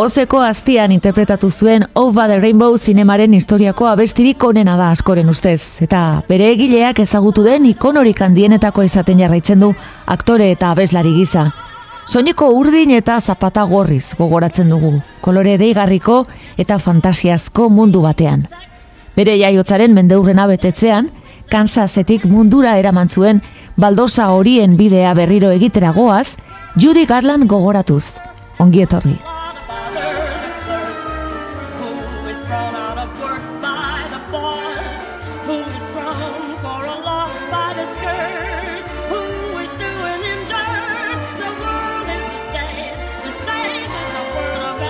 Ozeko aztian interpretatu zuen Over the Rainbow zinemaren historiako abestirik onena da askoren ustez. Eta bere egileak ezagutu den ikonorik handienetako izaten jarraitzen du aktore eta abeslari gisa. Soineko urdin eta zapata gorriz gogoratzen dugu, kolore deigarriko eta fantasiazko mundu batean. Bere jaiotzaren mendeurrena betetzean, Kansasetik mundura eraman zuen baldosa horien bidea berriro egitera goaz, Judy Garland gogoratuz. Ongi etorri.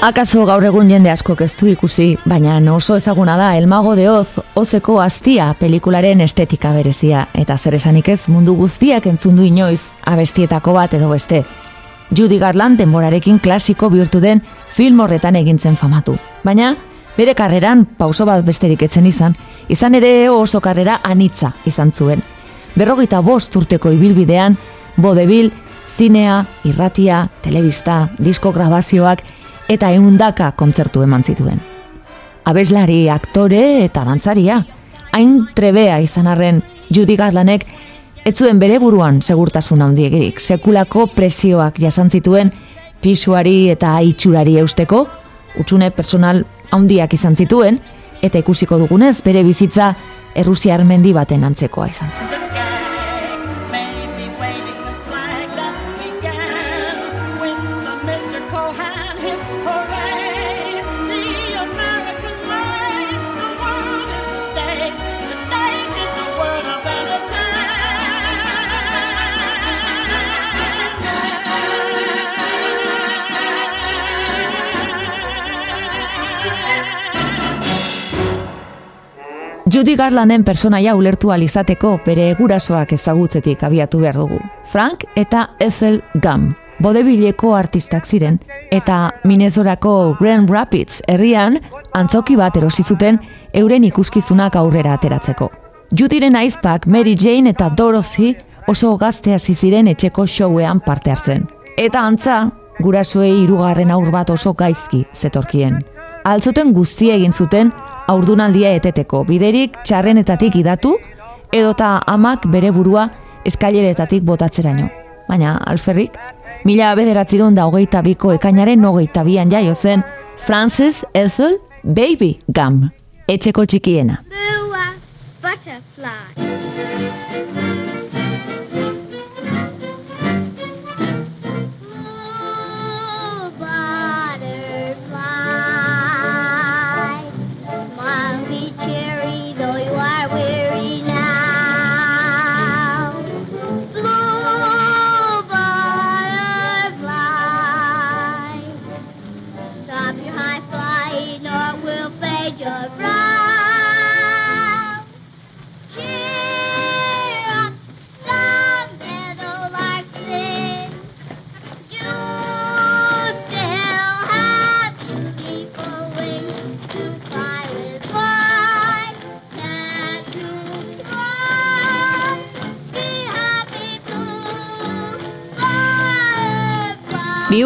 Akaso gaur egun jende askok ez du ikusi, baina oso ezaguna da El Mago de Oz, Ozeko Aztia pelikularen estetika berezia, eta zer esanik ez mundu guztiak entzun du inoiz abestietako bat edo beste. Judy Garland denborarekin klasiko bihurtu den film horretan egintzen famatu. Baina, bere karreran pauso bat besterik etzen izan, izan ere oso karrera anitza izan zuen. Berrogeita bost urteko ibilbidean, bodebil, zinea, irratia, telebista, disko grabazioak eta eundaka kontzertu eman zituen. Abeslari, aktore eta dantzaria. Hain trebea izan arren Judy Garlandek ez zuen bere buruan segurtasun handiegirik. Sekulako presioak jasan zituen pisuari eta itxurari eusteko, utxune personal handiak izan zituen, eta ikusiko dugunez bere bizitza Errusiar mendi baten antzekoa izan zen. Judy Garlanden personaia ulertu alizateko bere gurasoak ezagutzetik abiatu behar dugu. Frank eta Ethel Gum, bodebileko artistak ziren, eta Minnesorako Grand Rapids herrian antzoki bat erosi zuten euren ikuskizunak aurrera ateratzeko. Judyren aizpak Mary Jane eta Dorothy oso gazte hasi ziren etxeko showean parte hartzen. Eta antza, gurasoei hirugarren aur bat oso gaizki zetorkien. Altzuten guztia egin zuten aurdunaldia eteteko, biderik txarrenetatik idatu, edota amak bere burua eskaileretatik botatzeraino. Baina, alferrik, mila bederatziron da hogeita biko ekainaren hogeita bian jaio zen Frances Ethel Baby Gum, etxeko txikiena. Blue a butterfly.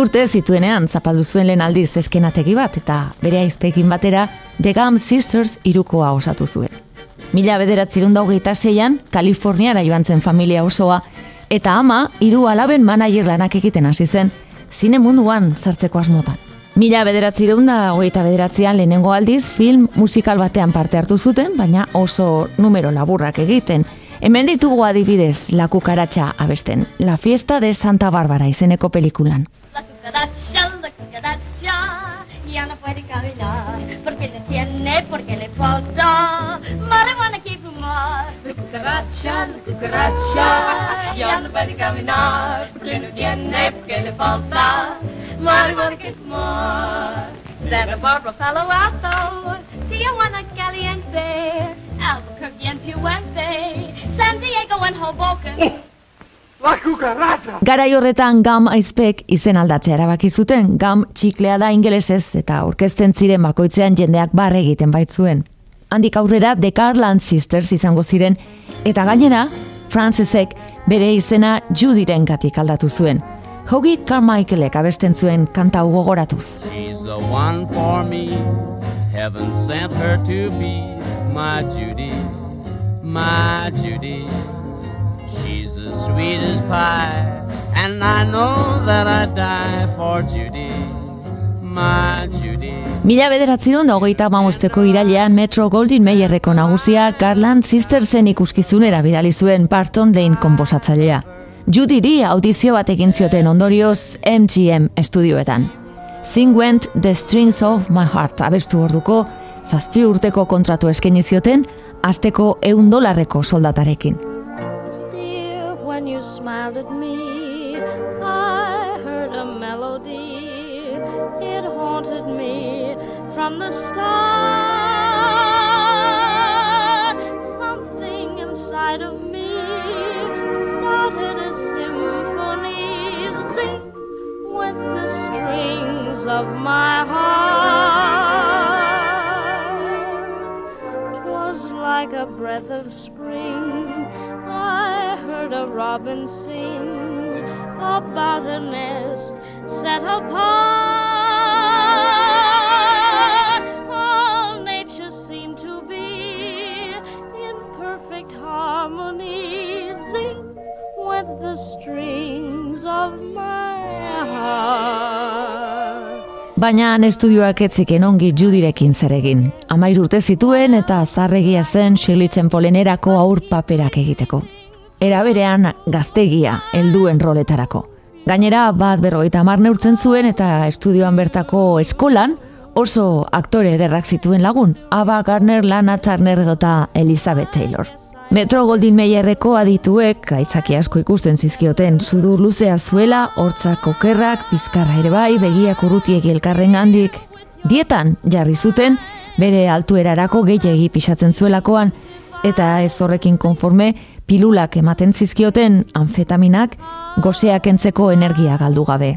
Urte zituenean zapaldu zuen lehen aldiz eskenategi bat eta bere aizpekin batera The Gum Sisters irukoa osatu zuen. Mila bederatzirun hogeita zeian, Kaliforniara joan zen familia osoa, eta ama hiru alaben manager lanak egiten hasi zen, zine munduan sartzeko asmotan. Mila bederatzirun da hogeita bederatzean lehenengo aldiz film musikal batean parte hartu zuten, baina oso numero laburrak egiten. Hemen ditugu adibidez la kukaratxa abesten, La fiesta de Santa Bárbara izeneko pelikulan. Cucaracha, la cucaracha, ya no puede caminar, porque le tiene, porque le falta. Marihuana que fumar. La cucaracha, la cucaracha, ya no puede caminar, porque no tiene, porque le falta. Marihuana que fumar. Santa Barbara, Palo Alto, Tijuana, Caliente, Albuquerque and Puente, San Diego and Hoboken. La cucaracha! Garai horretan gam aizpek izen aldatzea erabaki zuten, gam txiklea da ingelesez eta orkesten ziren bakoitzean jendeak barre egiten baitzuen. Handik aurrera The Carland Sisters izango ziren, eta gainera, Francesek bere izena Judyren gatik aldatu zuen. Hogi Carmichaelek abesten zuen kanta gogoratuz. She's the one for me. Heaven sent her to be my Judy, my Judy. Sweet as pie, and I know that I die for Judy, my Judy. Mila bederatziron da hogeita mamosteko irailean Metro Goldwyn Mayerreko nagusia Garland Sistersen ikuskizunera bidali zuen Barton Lane konposatzailea. Judyri audizio bat egin zioten ondorioz MGM estudioetan. Sing went the strings of my heart abestu orduko, zazpi urteko kontratu eskaini zioten, asteko eun dolarreko soldatarekin. Smiled at me, I heard a melody. It haunted me from the start. Something inside of me started a symphony. Sing with the strings of my heart. 'Twas like a breath of spring. I heard a robin sing about a nest set apart. All nature seemed to be in perfect harmony. Sing with the strings of my heart. Baina estudioak etzeken ongi Judyrekin zer egin. Amair urte zituen eta zarregia zen Shirley Templenerako aur paperak egiteko. Era berean gaztegia helduen roletarako. Gainera bat berrogeita hamar neurtzen zuen eta estudioan bertako eskolan oso aktore ederrak zituen lagun, Ava Gardner, Lana Turner edota Elizabeth Taylor. Metro Goldwyn Mayerreko adituek aitzaki asko ikusten zizkioten sudur luzea zuela, hortzak okerrak, pizkarra ere bai, begiak urrutiek elkarren handik. Dietan jarri zuten, bere altuerarako gehiegi pisatzen zuelakoan, eta ez horrekin konforme pilulak ematen zizkioten anfetaminak goseak entzeko energia galdu gabe.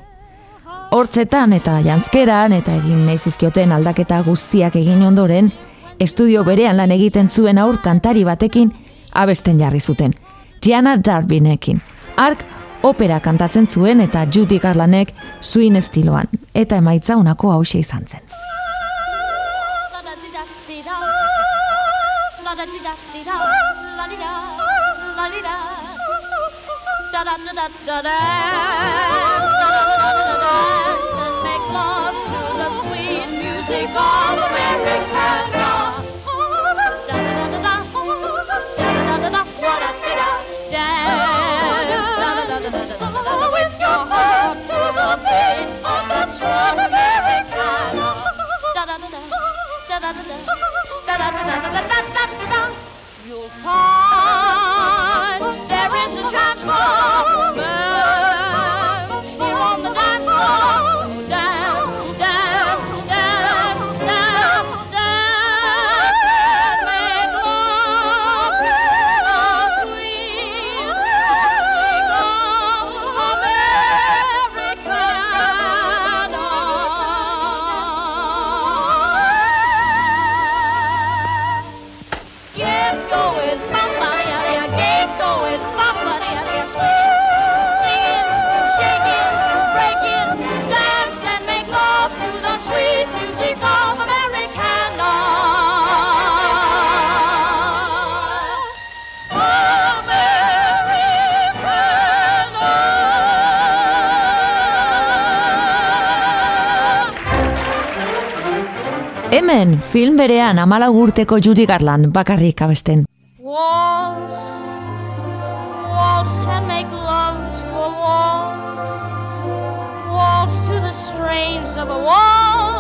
Hortzetan eta janzkeran eta egin nahi zizkioten aldaketa guztiak egin ondoren, estudio berean lan egiten zuen aur kantari batekin abesten jarri zuten. Gianna Darbinekin. Ark opera kantatzen zuen eta Judy Garlanek swing estiloan. Eta emaitza unako hause izan zen. With You'll there is a chance for Hemen, film berean amala urteko Judy Garland bakarrik abesten. Waltz, waltz and make love to a waltz. Waltz to the strains of a waltz.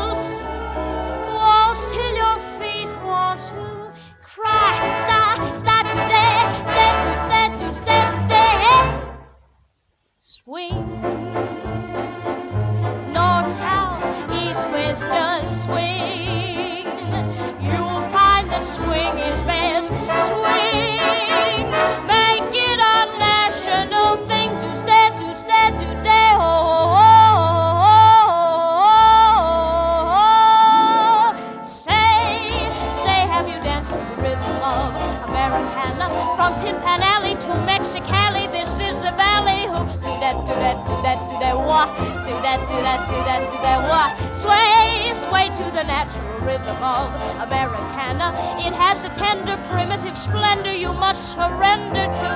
Do that, do that, do that. What? Sway, sway to the natural rhythm of Americana. It has a tender, primitive splendor you must surrender to.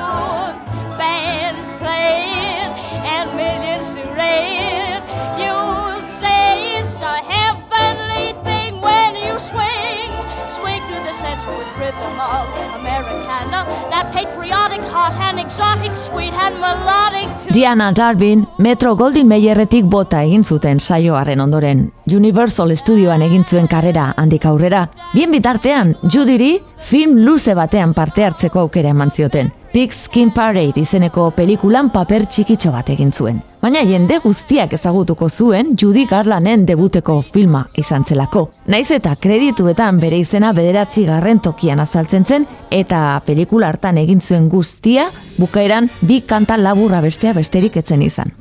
Bands playing and millions rain. You'll say it's a heavenly thing when you swing. The sensuous rhythm of Americana. That patriotic, hot and exotic, sweet and melodic. Diana Darwin Metro Goldwyn Mayerretik bota egin zuten saioaren ondoren. Universal Studioan egin zuen karrera handik aurrera. Bien bitartean, Judyri film luze batean parte hartzeko aukera eman zioten. Big Skin Parade izeneko pelikulan paper txikitxo bat egin zuen. Baina jende guztiak ezagutuko zuen Judy Garlanen debuteko filma izan zelako. Naiz eta kredituetan bere izena bederatzi garren tokian azaltzen zen eta pelikula hartan egin zuen guztia bukaeran bi kanta laburra bestea besterik etzen izan.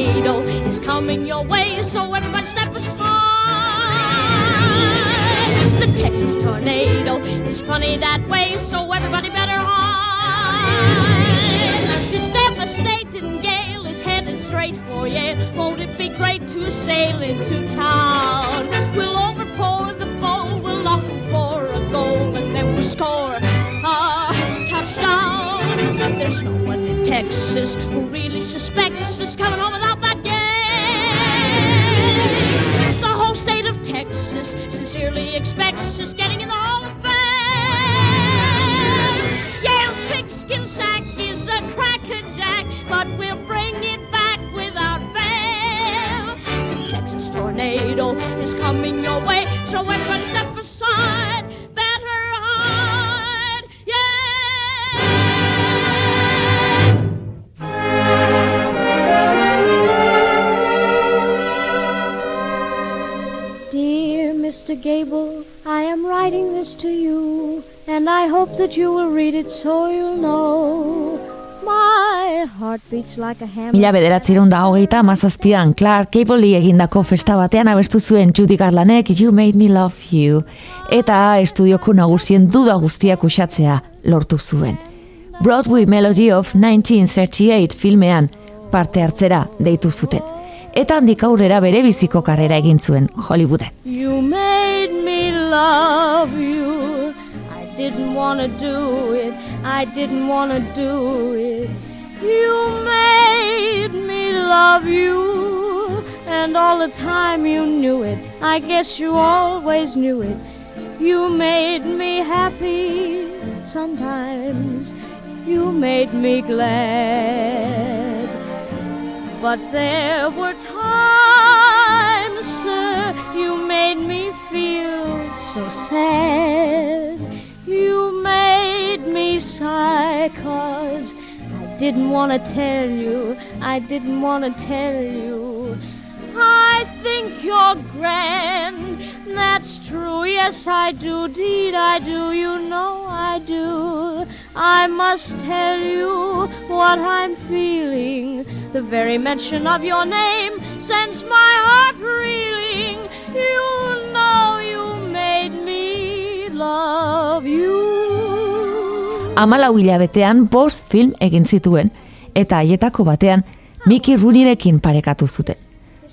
Tornado is coming your way, so everybody step aside. The Texas tornado is funny that way, so everybody better hide. This devastating gale is headed straight for Yale. Won't it be great to sail into town? We'll overpour the foe, we'll lock for a goal, and then we'll score a touchdown. There's no one Texas who really suspects us coming home without that game. The whole state of Texas sincerely expects us getting in the Hall of Fame. Yale's pigskin sack is a crackerjack, but we'll bring it back without fail. The Texas tornado is coming your way, so everyone step aside. Gable, I am writing this to you, and I hope that you will read it so you'll know. Mila bederatzireun da hogeita amazazpian Clark Gable egindako festa batean abestu zuen Judy Garlanek You Made Me Love You eta estudioko nagusien duda guztiak usatzea lortu zuen. Broadway Melody of 1938 filmean parte hartzera deitu zuten. Eta handik aurrera bere biziko karrera egin zuen Hollywooden. You made me love you. I didn't want to do it. I didn't want to do it. You made me love you. And all the time you knew it. I guess you always knew it. You made me happy sometimes. You made me glad. But there were times, sir, you made me feel so sad. You made me sigh, cause I didn't want to tell you, I didn't want to tell you. I think you're grand, that's true, yes I do, deed I do, you know I do. I must tell you what I'm feeling. The very mention of your name sends my heart reeling. You know you made me love you. Amalau hilabetean bost film egin zituen eta haietako batean Mickey Rooneyrekin parekatu zuten.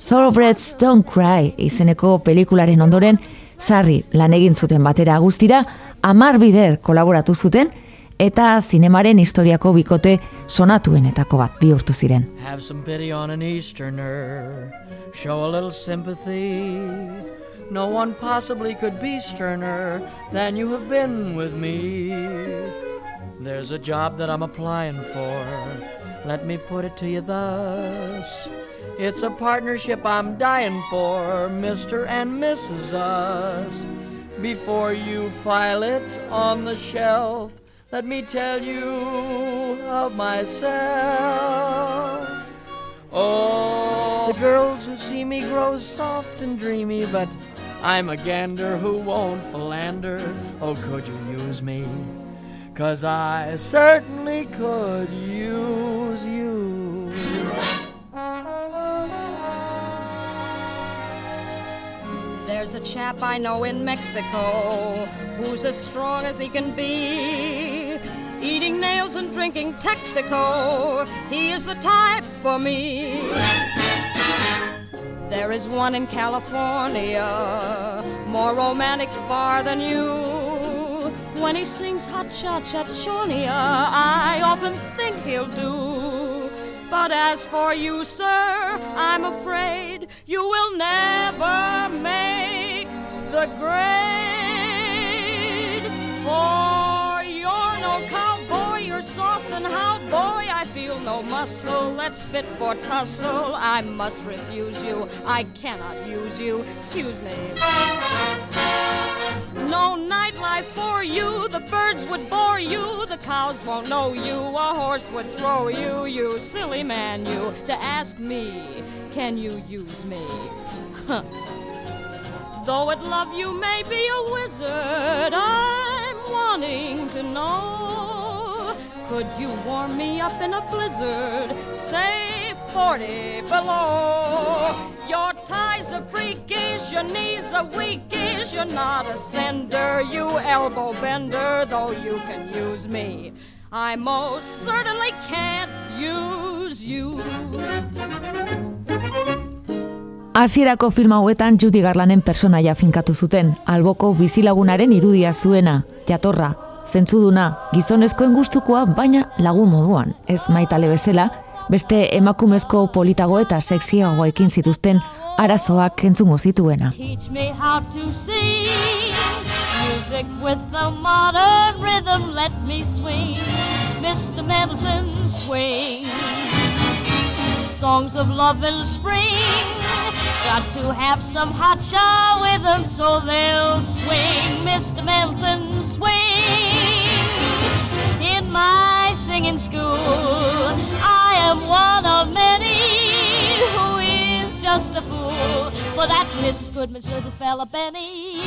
Thoroughbreds Don't Cry izeneko pelikularen ondoren sarri lan egin zuten batera guztira amar bider kolaboratu zuten eta zinemaren historiako bikote sonatuenetako bat bihurtu ziren. Have some pity on an Easterner. Show a little sympathy. No one possibly could be sterner than you have been with me. There's a job that I'm applying for. Let me put it to you thus. It's a partnership I'm dying for, Mr. and Mrs. Us. Before you file it on the shelf, let me tell you of myself. Oh, the girls who see me grow soft and dreamy, but I'm a gander who won't philander. Oh, could you use me? Cause I certainly could use you. There's a chap I know in Mexico who's as strong as he can be. Eating nails and drinking Texaco, he is the type for me. There is one in California, more romantic far than you. When he sings Hot Cha Cha Chonia, I often think he'll do. But as for you, sir, I'm afraid you will never make the grade. For you're no cowboy, you're soft and how, muscle that's fit for tussle. I must refuse you, I cannot use you. Excuse me. No nightlife for you, the birds would bore you, the cows won't know you, a horse would throw you, you silly man, you, to ask me, can you use me? Huh. Though I'd love you may be a wizard, I'm wanting to know. Could you warm me up in a blizzard, say 40 below? Your ties are freakish, your knees are weakish, you're not a sender, you elbow bender, though you can use me. I most certainly can't use you. Hasierako film hauetan Judy Garlanen personaia finkatu zuten, alboko bizilagunaren irudia zuena, jatorra, zentzuduna, gizonezkoen gustukoa, baina lagun moduan, ez maitale bezala, beste emakumezko politago eta sexiagoekin zituzten arazoak entzungo zituena. Songs of love and spring. Got to have some hot cha with them so they'll swing, Mr. Mendelssohn, swing. In my singing school, I am one of many who is just a fool for that Mrs. Goodman's little fella Benny.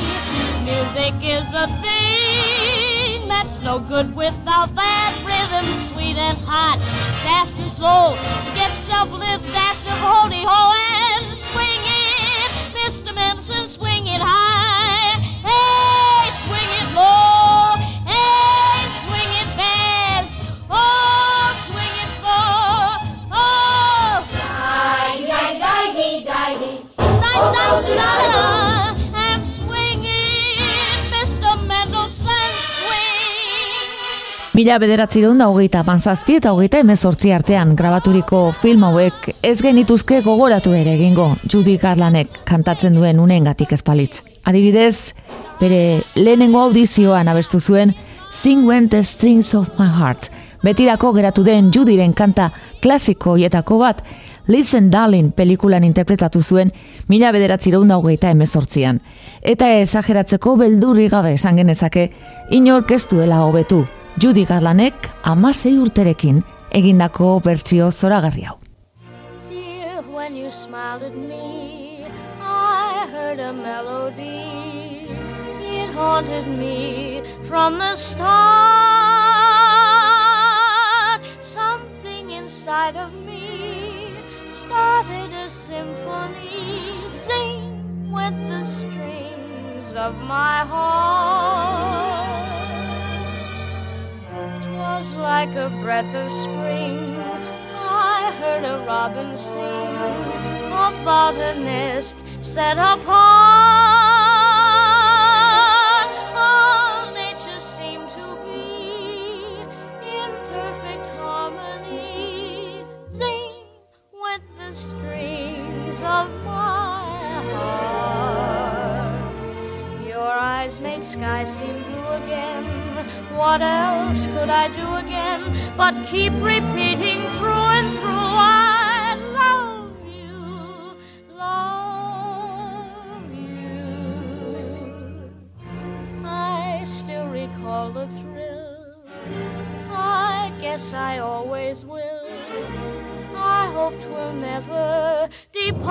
Music is a thing that's no good without that rhythm, sweet and hot, fast and slow. So get little dash of holy ho and swing it, Mr. Mendelssohn, swing it high. Mila bederatzireun da hogeita panzazpi eta hogeita emezortzi artean grabaturiko film hauek ez genituzke gogoratu ere egingo Judy Garlanek kantatzen duen unengatik espalitz. Adibidez, bere lehenengo audizioan abestu zuen Sing When the Strings of My Heart. Betirako geratu den Judyren kanta klasiko hietako bat, Listen Darling pelikulan interpretatu zuen mila bederatzireun da hogeita emezortzian. Eta esageratzeko beldurri gabe esan genezake, inork ez duela hobetu. Judy Garlanek amasei urterekin egindako bertsio zoragarri hau. Haunted me from the start. Something inside of me started a symphony. Sing with the strings of my heart. 'Twas like a breath of spring. I heard a robin sing about a nest set apart. All nature seemed to be in perfect harmony. Sing with the strings of my heart. Your eyes made sky seem blue again. What else could I do again but keep repeating through and through? I love you, love you. I still recall the thrill. I guess I always will. I hope 'twill never depart.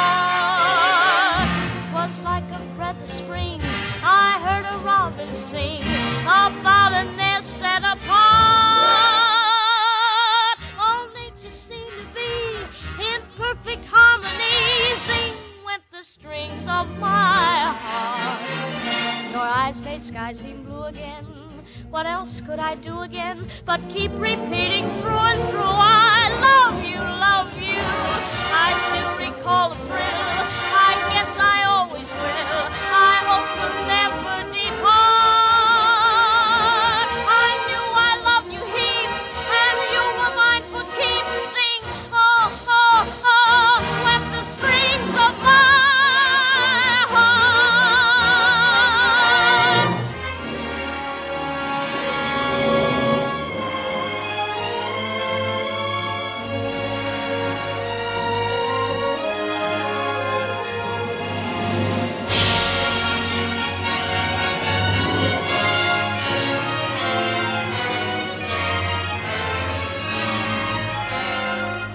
sing about a nest set apart. All nature seemed to be in perfect harmony. Sing with the strings of my heart. Your eyes made sky seem blue again. What else could I do again but keep repeating through and through? I love you, love you. I still recall the thrill.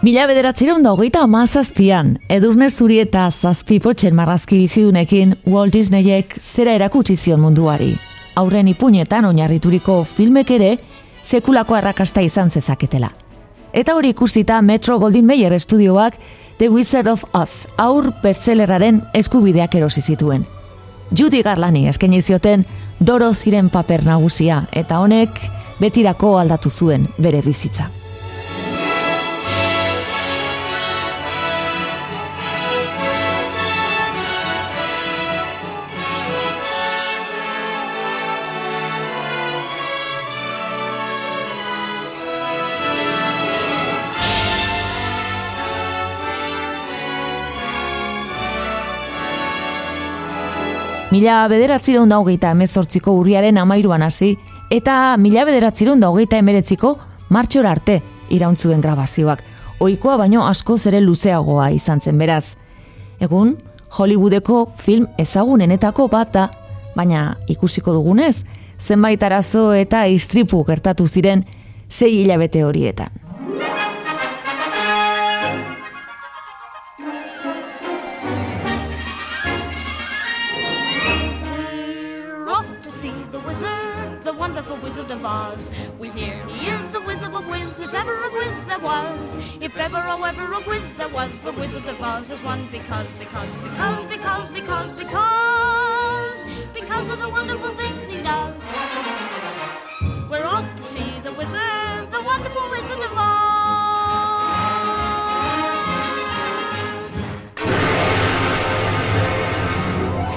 Mila bederatzireun da hogeita amazazpian, edurne zuri eta zazpi potxen marrazki bizidunekin Walt Disneyek zera erakutsi zion munduari. Aurren ipuñetan oinarrituriko filmek ere sekulako arrakasta izan zezaketela. Eta hori ikusita Metro Goldwyn Mayer estudioak The Wizard of Oz aur bestsellerraren eskubideak erosi zituen. Judy Garlani eskaini zioten Doro ziren paper nagusia eta honek betirako aldatu zuen bere bizitza. Mila bederatzireun da hogeita emezortziko urriaren amairuan hasi, eta mila bederatzireun da emeretziko martxora arte irauntzuen grabazioak. Oikoa baino askoz ere luzeagoa izan zen beraz. Egun, Hollywoodeko film ezagunenetako bat da, baina ikusiko dugunez, zenbait arazo eta istripu gertatu ziren sei hilabete horietan. Wizard of Oz. We hear he is a wizard of whiz, if ever a whiz there was. If ever, oh, ever a whiz there was, the wizard of Oz is one because, because, because, because, because, because, because of the wonderful things he does. We're off to see the wizard, the wonderful wizard of Oz.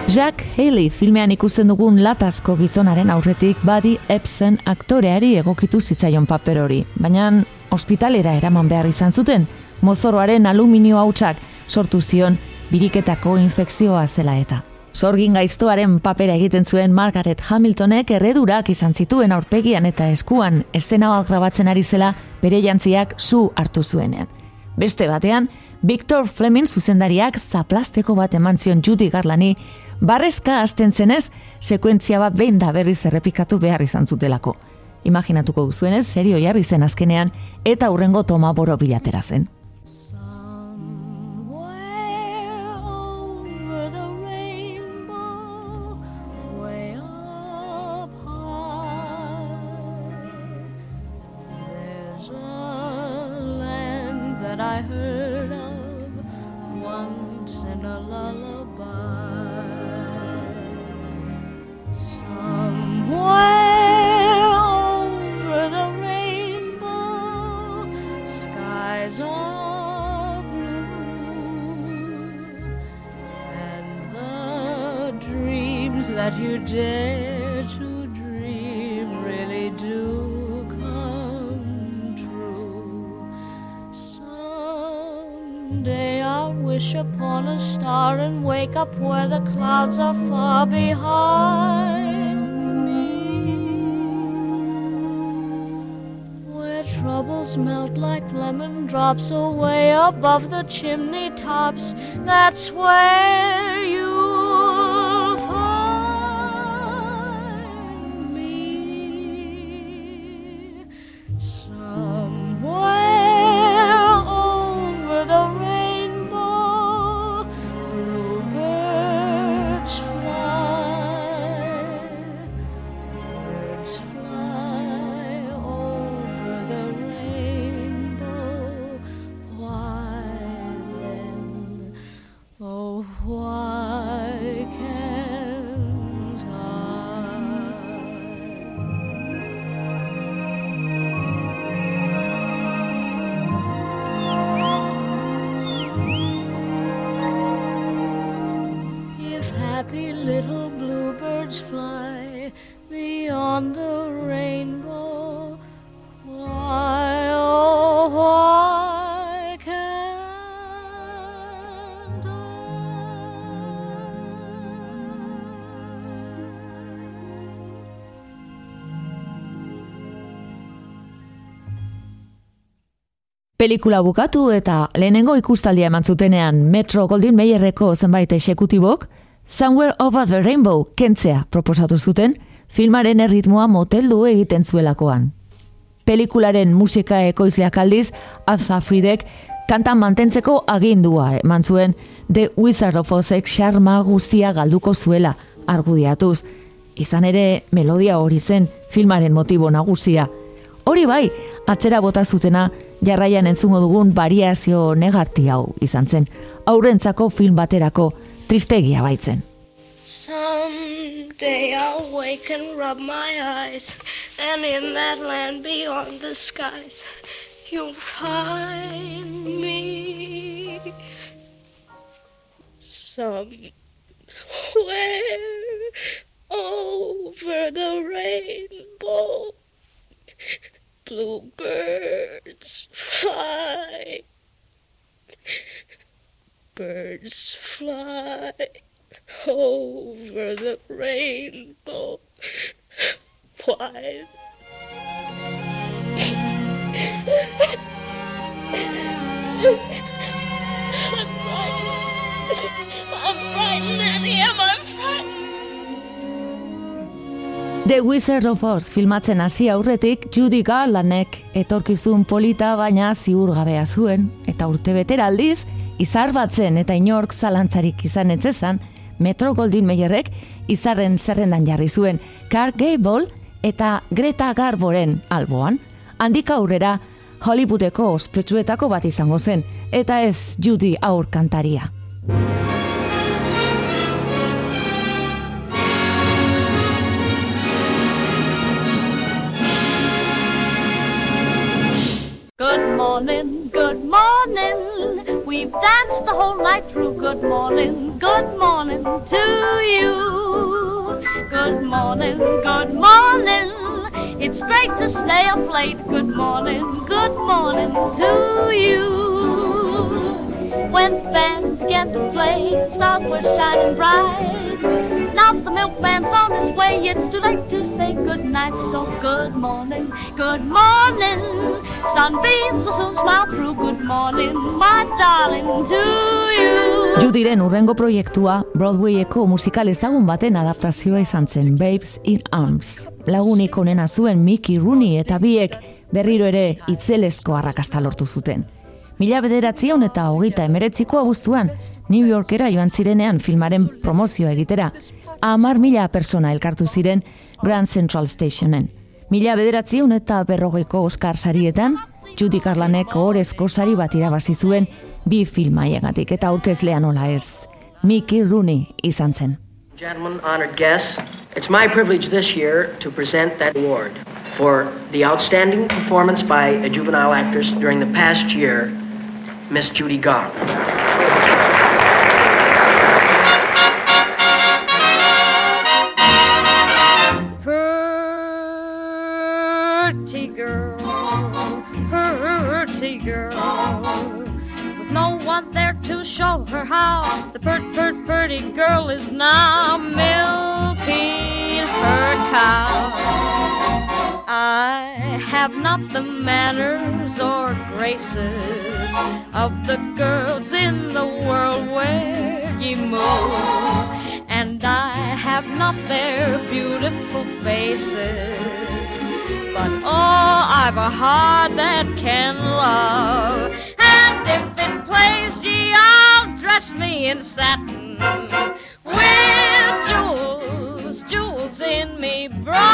Jack Haley filmean ikusten dugun latazko gizonaren aurretik badi Epson aktoreari egokitu zitzaion paper hori. Baina ospitalera eraman behar izan zuten, mozoroaren aluminio hautsak sortu zion biriketako infekzioa zela eta. Sorgin gaiztoaren papera egiten zuen Margaret Hamiltonek erredurak izan zituen aurpegian eta eskuan estena bat grabatzen ari zela bere jantziak zu hartu zuenean. Beste batean, Victor Fleming zuzendariak zaplasteko bat eman zion Judy Garlani, barrezka hasten zenez, sekuentzia bat behin da berriz errepikatu behar izan zutelako. Imaginatuko duzuenez, serio jarri zen azkenean, eta hurrengo toma boro bilatera zen. Chimney tops, that's where Pelikula bukatu eta lehenengo ikustaldia eman zutenean Metro Goldwyn Mayerreko zenbait esekutibok, Somewhere Over the Rainbow kentzea proposatu zuten, filmaren erritmoa moteldu egiten zuelakoan. Pelikularen musika ekoizleak aldiz, Azza Fridek kantan mantentzeko agindua eman zuen The Wizard of Ozek xarma guztia galduko zuela argudiatuz. Izan ere, melodia hori zen filmaren motibo nagusia. Hori bai, atzera bota zutena jarraian entzungo dugun variazio negarti hau izan zen. Aurrentzako film baterako tristegia baitzen. Someday I'll wake and rub my eyes, and in that land beyond the skies, you'll find me somewhere over the rainbow. Bluebirds fly, birds fly over the rainbow. Why? I'm frightened. I'm frightened, Annie. Am I frightened? The Wizard of Oz filmatzen hasi aurretik Judy Garlandek etorkizun polita baina ziurgabea zuen eta urte betera aldiz izar batzen eta inork zalantzarik izan etzezan Metro Goldwyn Mayerrek izarren zerrendan jarri zuen Clark Gable eta Greta Garboren alboan. Handik aurrera Hollywoodeko ospetsuetako bat izango zen eta ez Judy aur kantaria. Morning, good morning. We've danced the whole night through. Good morning, good morning to you. Good morning, good morning. It's great to stay up late. Good morning, good morning to you. When the band began to play, stars were shining bright. Now the milkman's on its way, it's too late to say good night. So good morning, good morning. Sunbeams will soon smile through. Good morning, my darling, to you. Judiren urrengo proiektua Broadwayeko musikal ezagun baten adaptazioa izan zen Babes in Arms. Lagunik onena zuen Mickey Rooney eta biek berriro ere itzelezko arrakasta lortu zuten. Mila bederatzion eta hogeita emeretziko abuztuan, New Yorkera joan zirenean filmaren promozioa egitera, amar mila persona elkartu ziren Grand Central Stationen. Mila bederatzion eta berrogeiko Oscar sarietan, Judy Garlanek ohorezko sari bat irabazi zuen bi filmaiagatik eta aurkezlea nola ez. Mickey Rooney izan zen. Gentlemen, honored guests, it's my privilege this year to present that award for the outstanding performance by a juvenile actress during the past year, Miss Judy Garland. Pretty girl, with no one there to show her how. The pert, pert, pretty girl is now milking her cow. I have not the manners or graces of the girls in the world where ye move, and I have not their beautiful faces. But oh, I've a heart that can love, and if it plays ye, I'll dress me in satin with jewels, jewels in me bra.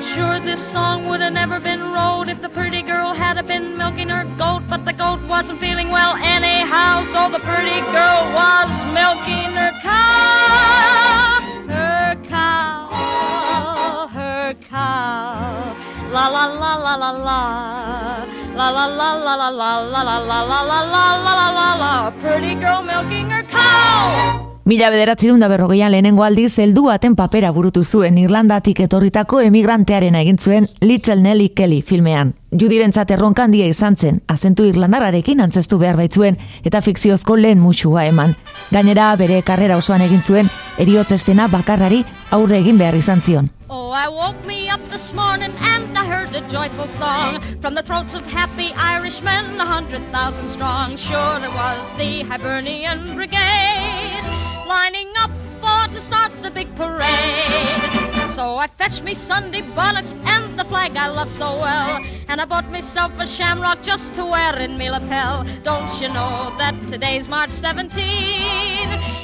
Sure this song would have never been wrote if the pretty girl had have been milking her goat, but the goat wasn't feeling well anyhow, so the pretty girl was milking her cow, her cow, her cow. La la la la la. La la la la la la la la la la la la la la la la. Pretty girl milking her cow. Mila bederatzerun da berrogeian lehenengo aldiz heldu baten papera burutu zuen Irlandatik etorritako emigrantearen egin zuen Little Nelly Kelly filmean. Judirentzat erronka handia izan zen, azentu irlandararekin antzestu behar baitzuen eta fikziozko lehen musua eman. Gainera bere karrera osoan egin zuen eriotz estena bakarrari aurre egin behar izan zion. Oh, I woke me up this morning and I heard a joyful song from the throats of happy Irishmen, a hundred thousand strong. Sure, it was the Hibernian Brigade lining up for to start the big parade. So I fetched me Sunday bonnet and the flag I love so well, and I bought myself a shamrock just to wear in me lapel. Don't you know that today's March 17?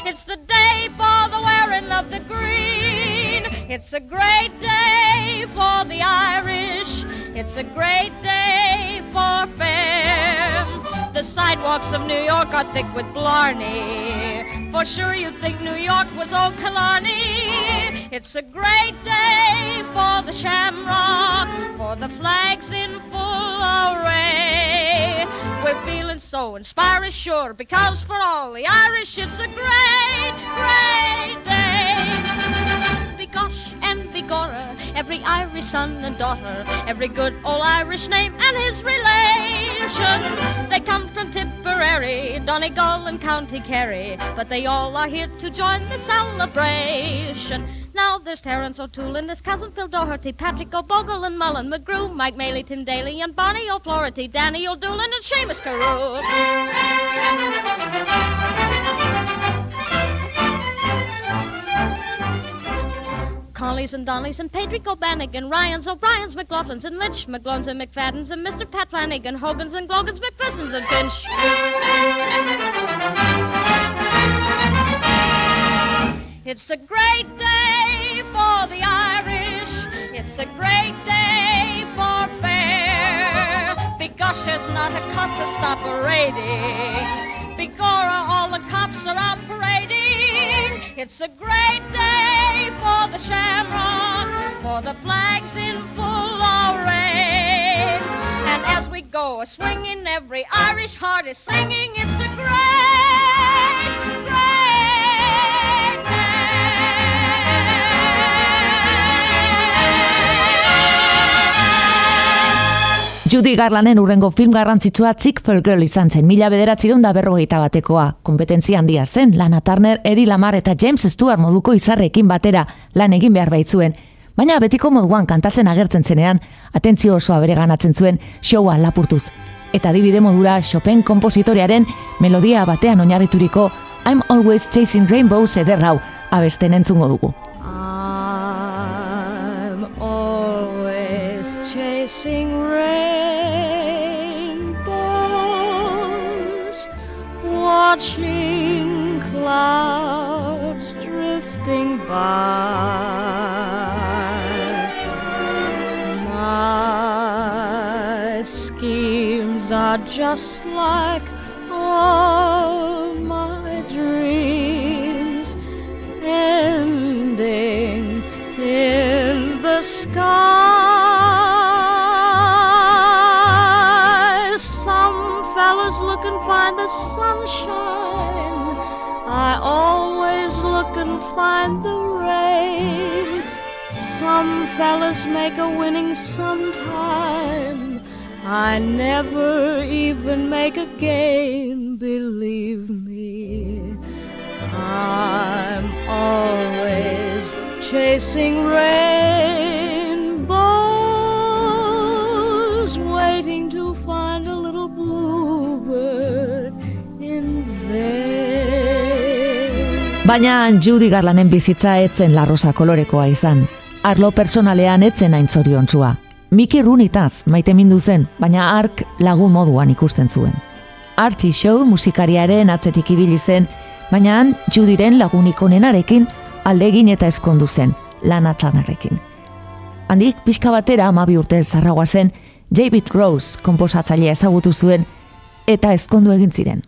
It's the day for the wearing of the green. It's a great day for the Irish. It's a great day for fair. The sidewalks of New York are thick with Blarney. For sure you'd think New York was old Killarney. It's a great day for the shamrock, for the flags in full array. We're feeling so inspiring, sure, because for all the Irish it's a great, great day. Begosh and Begorra, every Irish son and daughter, every good old Irish name and his relation. They come from Tipperary, Donegal and County Kerry, but they all are here to join the celebration. Now there's Terence O'Toole and his cousin Phil Doherty, Patrick O'Bogle and Mullen McGrew, Mike Maley, Tim Daly and Barney O'Flaherty, Danny O'Doolan and Seamus Carew. Collies and Dollies and Patrick O'Bannigan, Ryans, O'Briens, McLaughlins and Lynch, McGlones and McFaddens and Mr. Pat Flanagan, Hogans and Glogans, McPhersons and Finch. It's a great day for the Irish. It's a great day for fair. Because there's not a cop to stop a raiding. Begorra, all the cops are out parading. It's a great day for the shamrock, for the flags in full array. And as we go a swinging, every Irish heart is singing. It's a great, Judy Garlanen urrengo film garrantzitsua Chick for Girl izan zen, mila bederatzireun da berrogeita batekoa. Kompetentzia handia zen, Lana Turner, Eddie Lamar eta James Stewart moduko izarrekin batera lan egin behar baitzuen. Baina betiko moduan kantatzen agertzen zenean, atentzio osoa bere ganatzen zuen showa lapurtuz. Eta adibide modura Chopin kompositorearen melodia batean oinarrituriko I'm always chasing rainbows eder hau abesten entzungo dugu. I'm always chasing rainbows, watching clouds drifting by. My schemes are just like all my dreams ending in the sky. Fellas find the sunshine. I always look and find the rain. Some fellas make a winning sometime. I never even make a gain, believe me. I'm always chasing rainbows, Baina Judy Garlanen bizitza etzen larrosa kolorekoa izan. Arlo personalean etzen hain zoriontsua. Miki runitaz maite mindu zen, baina ark lagun moduan ikusten zuen. Artie Show musikariaren atzetik ibili zen, baina han Judyren lagunik onenarekin aldegin eta eskondu zen, lan atlanarekin. Handik pixka batera amabi urte zarragoa zen, David Rose komposatzailea ezagutu zuen, eta ezkondu egin ziren.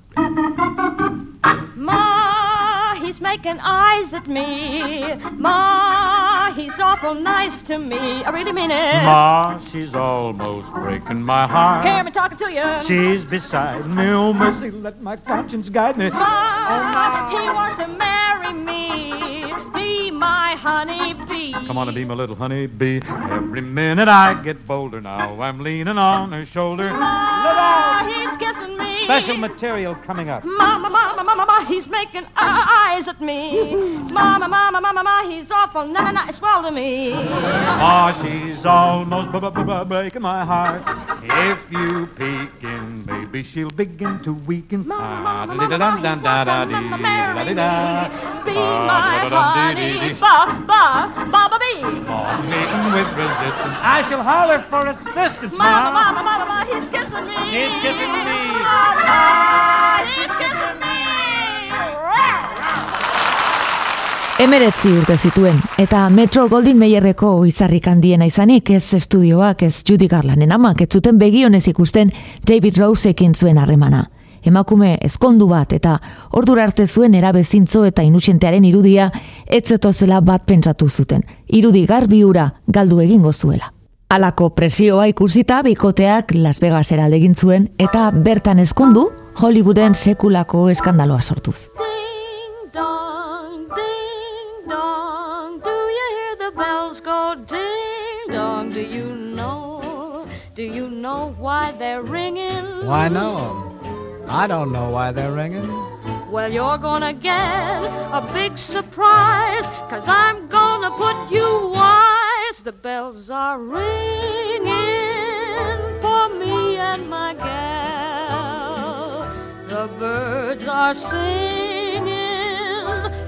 Ma, he's making eyes at me. Ma, he's awful nice to me. I really mean it. Ma, she's almost breaking my heart. Hear me talking to you. She's beside me. Oh, mercy, let my conscience guide me. Ma, he wants to marry me. Be my honey bee. Come on and be my little honey bee. Every minute I get bolder now. I'm leaning on her shoulder. Ma, he's kissing me. Special material coming up. Mama, mama, mama, mama, he's making eyes at me. Mama, mama, mama, mama, he's awful na na nice well to me. Ma, she's almost b- b- b- breaking my heart. If you peek in, baby, she'll begin to weaken. Ah, da-da-da-da-da-da-dee, da-da-da. Be Ah, my da-da-da-dee-dee-dee. honey, ba, ba, ba, ba, bee. Ma, meeting with resistance. I shall holler for assistance, Mama, Ma. mama, mama, mama, he's kissing me. She's kissing me. Emeretzi urte zituen, eta Metro Goldin Mayerreko izarrik handiena izanik, ez estudioak, ez Judy Garlanen amak, ez zuten begionez ikusten David Roseekin zuen harremana. Emakume ezkondu bat eta ordura arte zuen erabezintzo eta inusientearen irudia etzetozela bat pentsatu zuten. Irudi garbi ura galdu egingo zuela. Alako presioa ikusita bikoteak Las Vegasera aldegin zuen eta bertan ezkondu Hollywooden sekulako eskandaloa sortuz. Do you know? Why they're ringing? Why no? I don't know why they're ringing. Well, you're gonna get a big surprise, cause I'm gonna put you The bells are ringing for me and my gal. The birds are singing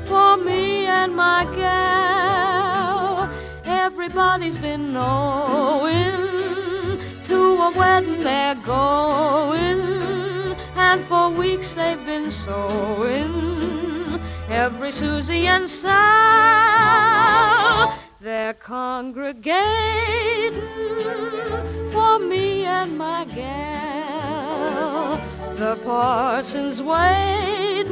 for me and my gal. Everybody's been knowing to a wedding they're going. And for weeks they've been sewing every Susie and Sal. They're congregating for me and my gal. The parson's waiting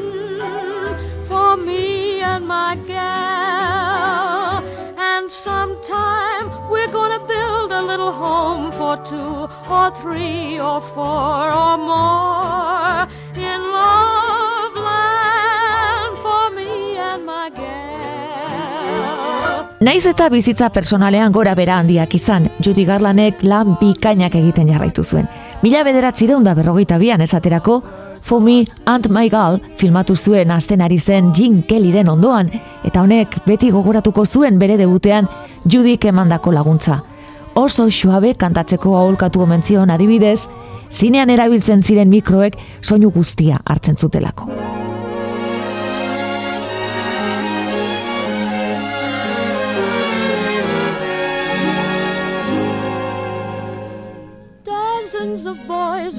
for me and my gal. And sometime we're gonna build a little home for two or three or four or more in love Naiz eta bizitza personalean gora bera handiak izan, Judy Garlanek lan bikainak egiten jarraitu zuen. Mila bederatzireun da berrogeita bian esaterako, For Me and My Gal filmatu zuen asten ari zen Jean Kellyren ondoan, eta honek beti gogoratuko zuen bere debutean Judyk emandako laguntza. Oso suabe kantatzeko aholkatu omentzion adibidez, zinean erabiltzen ziren mikroek soinu guztia hartzen zutelako.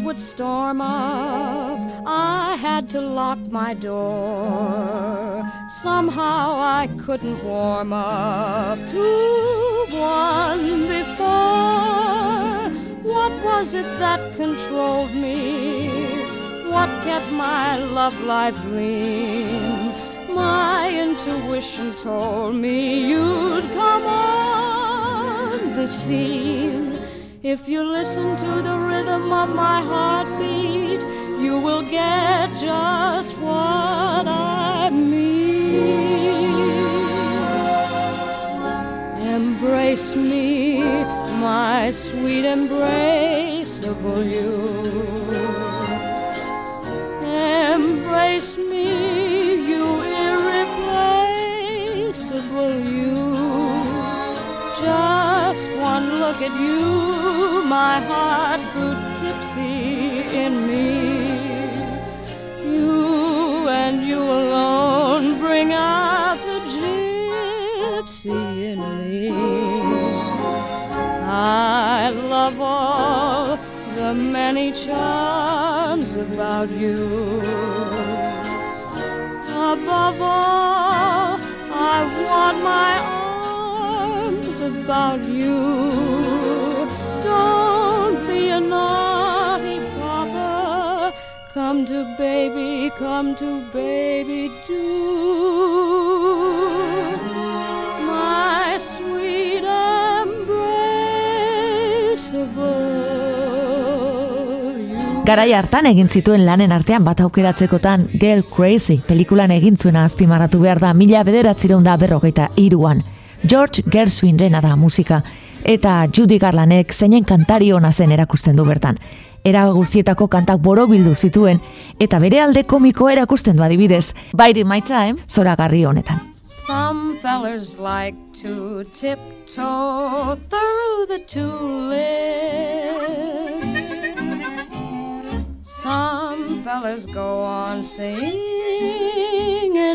Would storm up. I had to lock my door. Somehow I couldn't warm up to one before. What was it that controlled me? What kept my love life lean? My intuition told me you'd come on the scene. If you listen to the rhythm of my heartbeat, you will get just what I mean. Embrace me, my sweet embraceable you. Embrace me, you irreplaceable you. Just one look at you, my heart grew tipsy in me. You and you alone bring out the gypsy in me. I love all the many charms about you. Above all, I want my about you. Don't be a naughty papa. Come to baby, come to baby, do. My sweet. Garai hartan egin zituen lanen artean bat aukeratzekotan Girl Crazy pelikulan egin zuena azpimarratu behar da mila bederatzireun da berrogeita iruan. George Gershwinrena da musika, eta Judy Garlanek zeinen kantari ona zen erakusten du bertan. Era guztietako kantak borobildu zituen, eta bere alde komiko erakusten du adibidez, Biding My Time, zoragarri honetan. Some fellers like to tiptoe through the tulips. Some fellers go on singing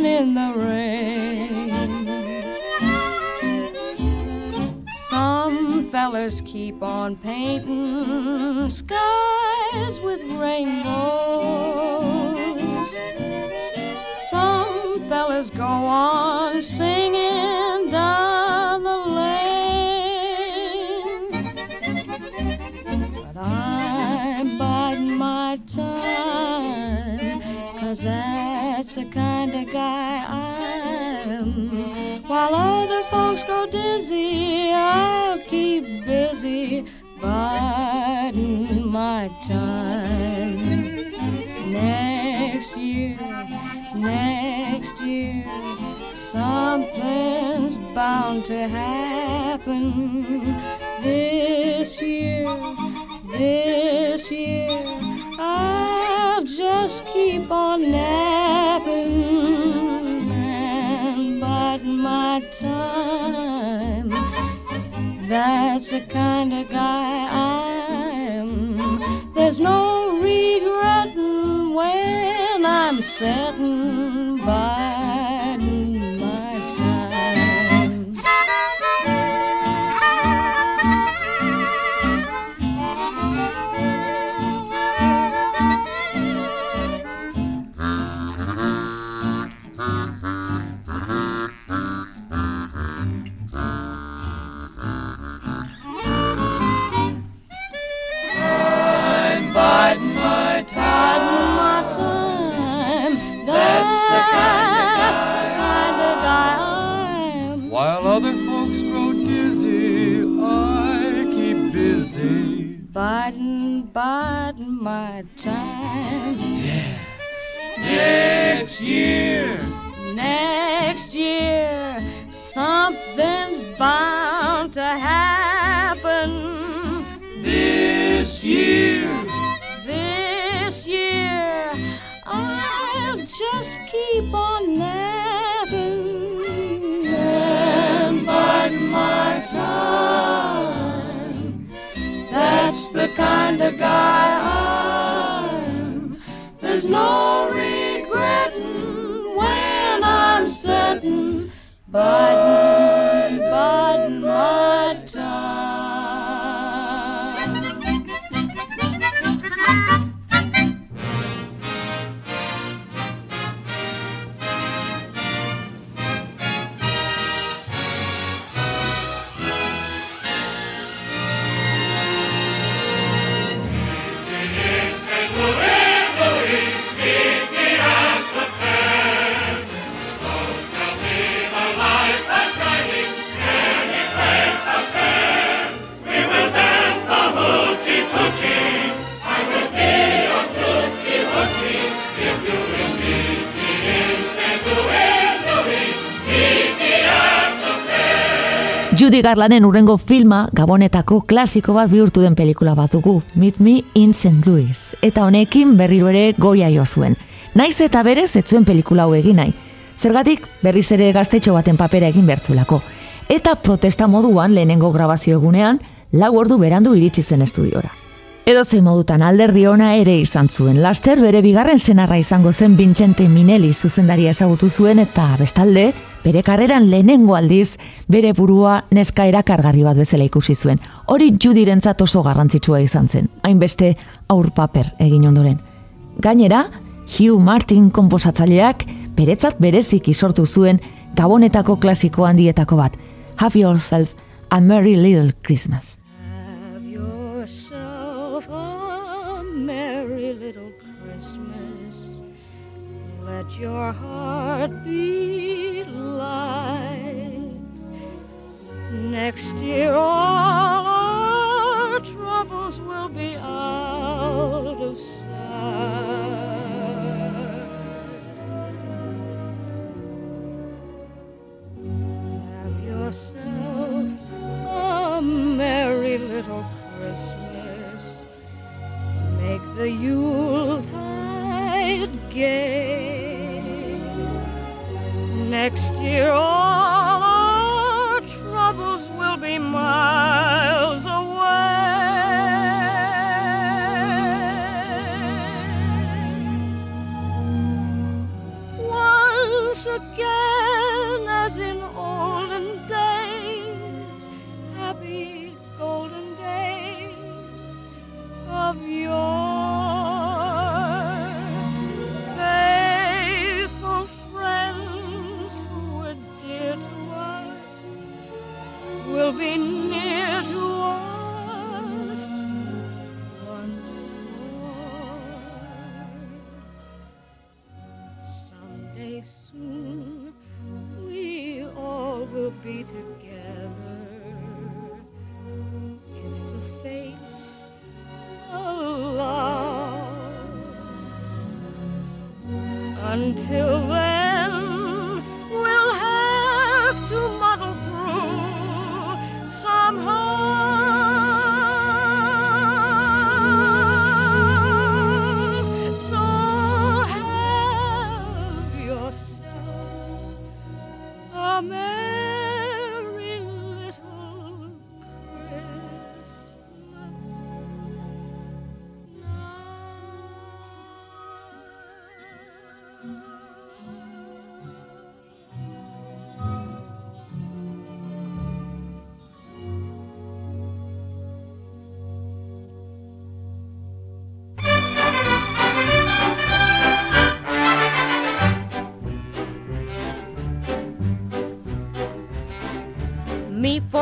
in the rain. Some fellers keep on painting skies with rainbows. Some fellas go on singing down the lane. But I'm biding my time, cause that's the kind of guy I am. While other folks go dizzy, I'll keep busy biding my time. Next year, next year, something's bound to happen. This year, this I am. There's no regretting when I'm set Judy Garlanen urrengo filma gabonetako klasiko bat bihurtu den pelikula bat dugu, Meet Me in St. Louis. Eta honekin berriro ere goia jo zuen. Naiz eta berez ez zuen pelikula hau egin nahi. Zergatik berriz ere gaztetxo baten papera egin bertzulako. Eta protesta moduan lehenengo grabazio egunean, lau ordu berandu iritsi zen estudiora. Edo zein modutan alderdi ona ere izan zuen. Laster bere bigarren senarra izango zen Vincente Minelli zuzendaria ezagutu zuen eta bestalde, bere karreran lehenengo aldiz, bere burua neska erakargarri bat bezala ikusi zuen. Hori judirentzat oso garrantzitsua izan zen, hainbeste aur paper egin ondoren. Gainera, Hugh Martin komposatzaileak beretzat berezik isortu zuen gabonetako klasiko handietako bat, Have Yourself a Merry Little Christmas. Let your heart be light. Next year, all our troubles will be out of sight.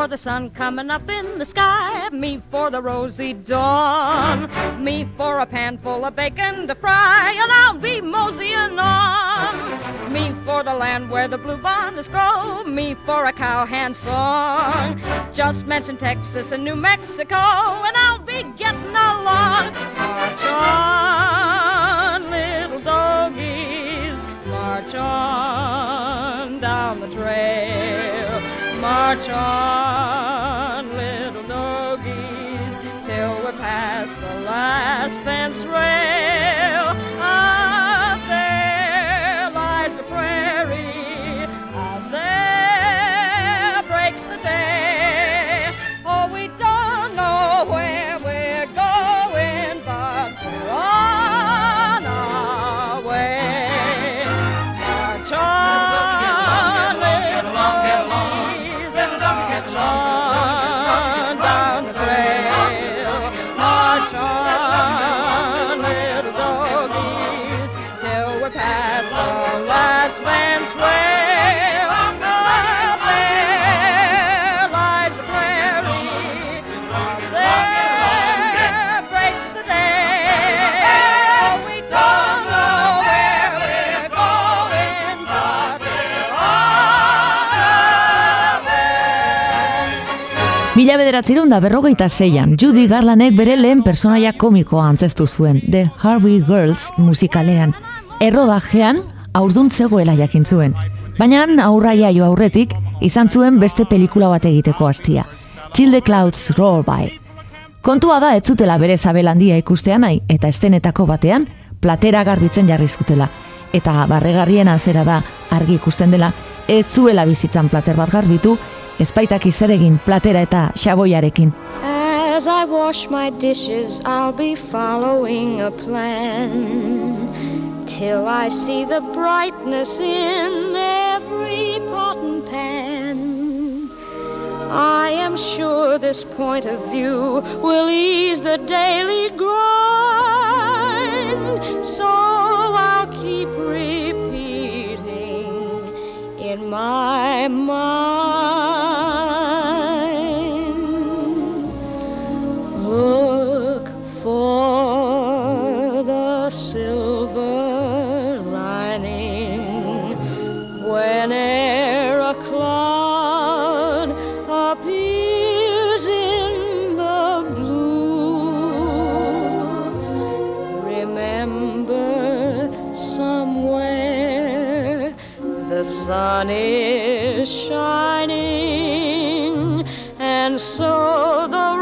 For the sun coming up in the sky. Me for the rosy dawn. Me for a pan full of bacon to fry. And I'll be moseying on. Me for the land where the bluebonnet grow. Me for a cowhand song. Just mention Texas and New Mexico. And I'll be getting along. March on, little doggies. March on down the trail your charm. Bederatzireun da berrogeita zeian, Judy Garlanek bere lehen personaia komikoa antzestu zuen, The Harvey Girls musikalean. Errodajean, aurdun zegoela jakin zuen. Baina aurraia jo aurretik, izan zuen beste pelikula bat egiteko hastia. Chill the Clouds Roll By. Kontua da ez zutela bere zabel handia ikustea nahi eta estenetako batean platera garbitzen jarri zutela. Eta barregarrien azera da argi ikusten dela ez zuela bizitzan plater bat garbitu, ezpaitak izeregin platera eta xaboiarekin. As I wash my dishes, I'll be following a plan. Till I see the brightness in every pot and pan. I am sure this point of view will ease the daily grind. So I'll keep repeating in my mind. Sun is shining, and so the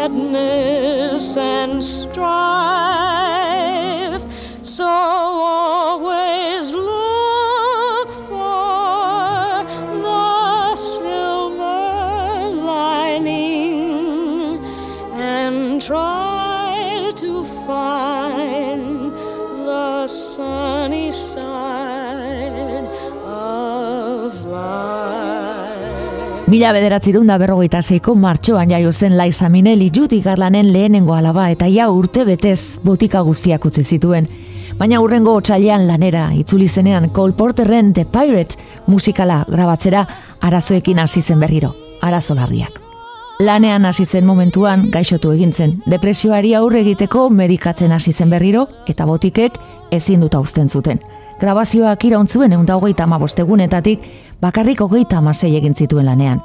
sadness and strife. So Mila bederatzi da berrogeita zeiko martxoan jaio zen Liza Minnelli Judy Garlanen lehenengo alaba eta ja urte betez botika guztiak utzi zituen. Baina hurrengo otsailean lanera itzuli zenean Cole Porterren The Pirate musikala grabatzera arazoekin hasi zen berriro, arazo larriak. Lanean hasi zen momentuan gaixotu egin zen, depresioari aurre egiteko medikatzen hasi zen berriro eta botikek ezin dut uzten zuten. Grabazioak irauntzuen egun hogeita amabostegunetatik bakarrik hogeita amasei egin zituen lanean.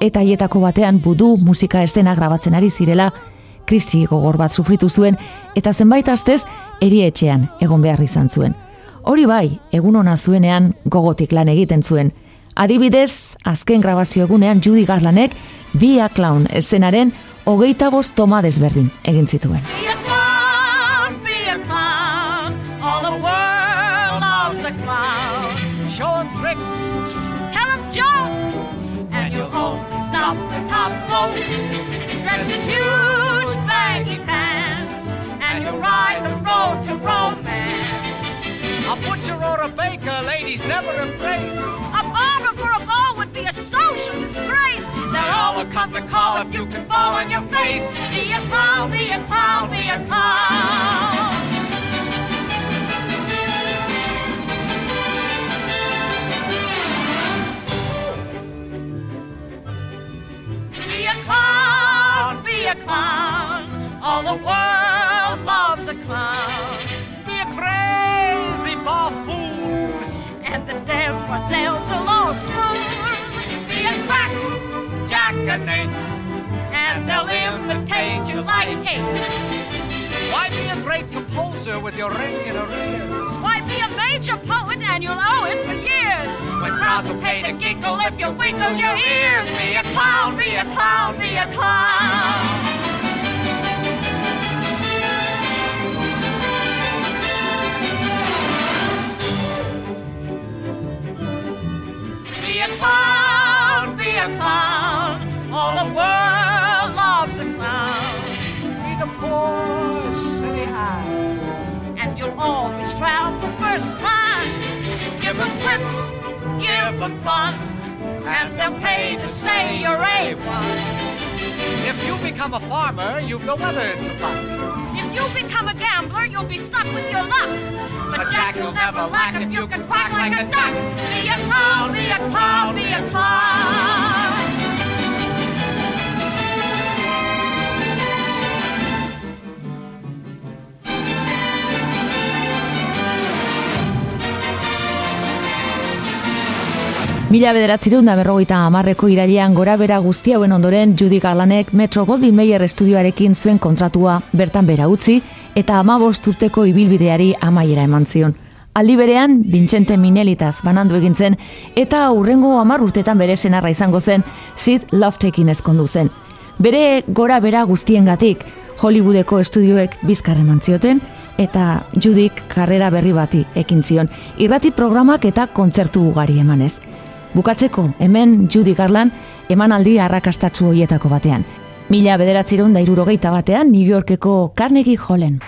Eta hietako batean budu musika estena grabatzen ari zirela, krisi gogor bat sufritu zuen eta zenbait astez erietxean egon behar izan zuen. Hori bai, egun ona zuenean gogotik lan egiten zuen. Adibidez, azken grabazio egunean Judy Garlanek Be a Clown eszenaren hogeita bost toma desberdin egin zituen. Dressed in huge baggy pants, and you'll ride the road to romance. A butcher or a baker, ladies never embrace. A barber for a ball would be a social disgrace. They all will come to call if you can fall on your face. Be a clown, be a clown, be a clown. Imitate you like apes. Why be a great composer with your rent in arrears? Why be a major poet and you'll owe it for years? When crowds will pay to giggle if you wiggle your ears. Be a clown, be a clown, be a clown. And you'll always first class. Give them quips, give them fun. And they'll pay to say you're A1. If you become a farmer, you've no weather to luck. If you become a gambler, you'll be stuck with your luck. But Jack, you'll never lack if you can quack like a duck. Be a clown, be a clown, be a clown. Mila bederatzireun da berrogeita amarreko irailean gora bera guzti hauen ondoren Judy Garlanek Metro Goldwyn Mayer estudioarekin zuen kontratua bertan bera utzi eta amabost urteko ibilbideari amaiera eman zion. Aldi berean, Vincente Minelitaz banandu egin zen eta hurrengo hamar urtetan bere senarra izango zen Sid Loftekin ezkondu zen. Bere gora bera guztiengatik Hollywoodeko estudioek bizkar eman zioten eta Judik karrera berri bati ekin zion. Irrati programak eta kontzertu ugari emanez. Bukatzeko, hemen Judy Garland emanaldi arrakastatsu hoietako batean. Mila bederatziron da irurogeita batean New Yorkeko Carnegie Hallen.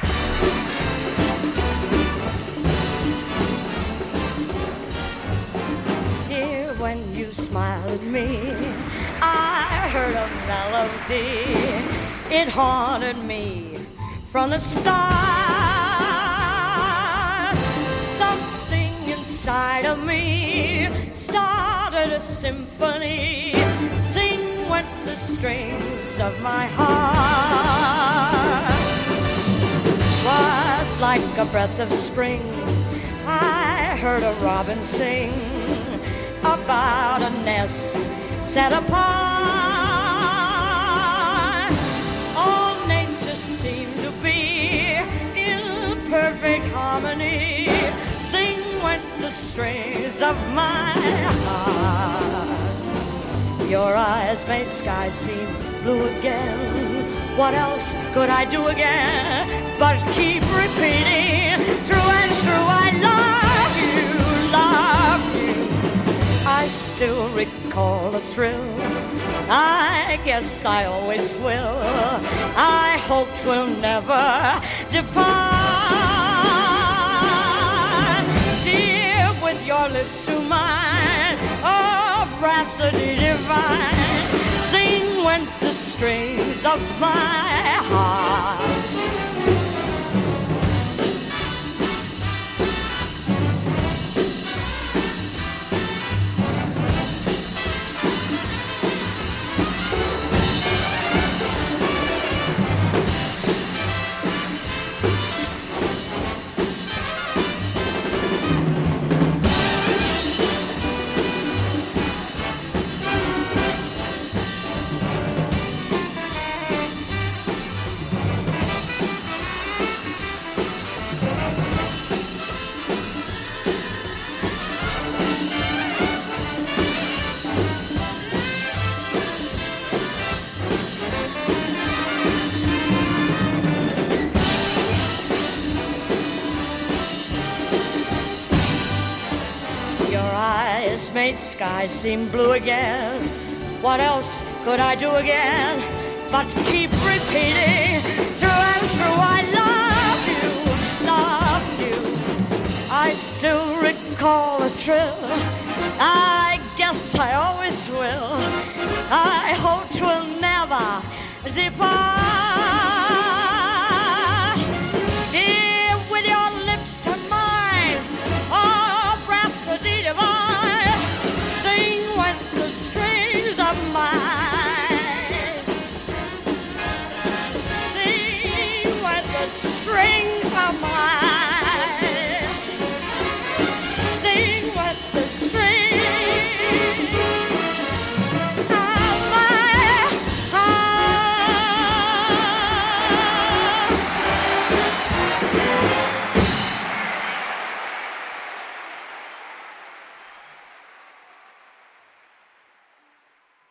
Dear, when you smile at me, I heard a melody. It haunted me from the start. Inside of me started a symphony. Sing went the strings of my heart. Was like a breath of spring. I heard a robin sing about a nest set apart. The strings of my heart. Your eyes made sky seem blue again. What else could I do again but keep repeating through and through? I love you, love you. I still recall the thrill. I guess I always will. I hope twill never depart. Lips to mine, oh, rhapsody divine. Sing went the strings of my heart. Skies seem blue again. What else could I do again but keep repeating through and through? I love you, love you. I still recall the thrill. I guess I always will. I hope twill never depart.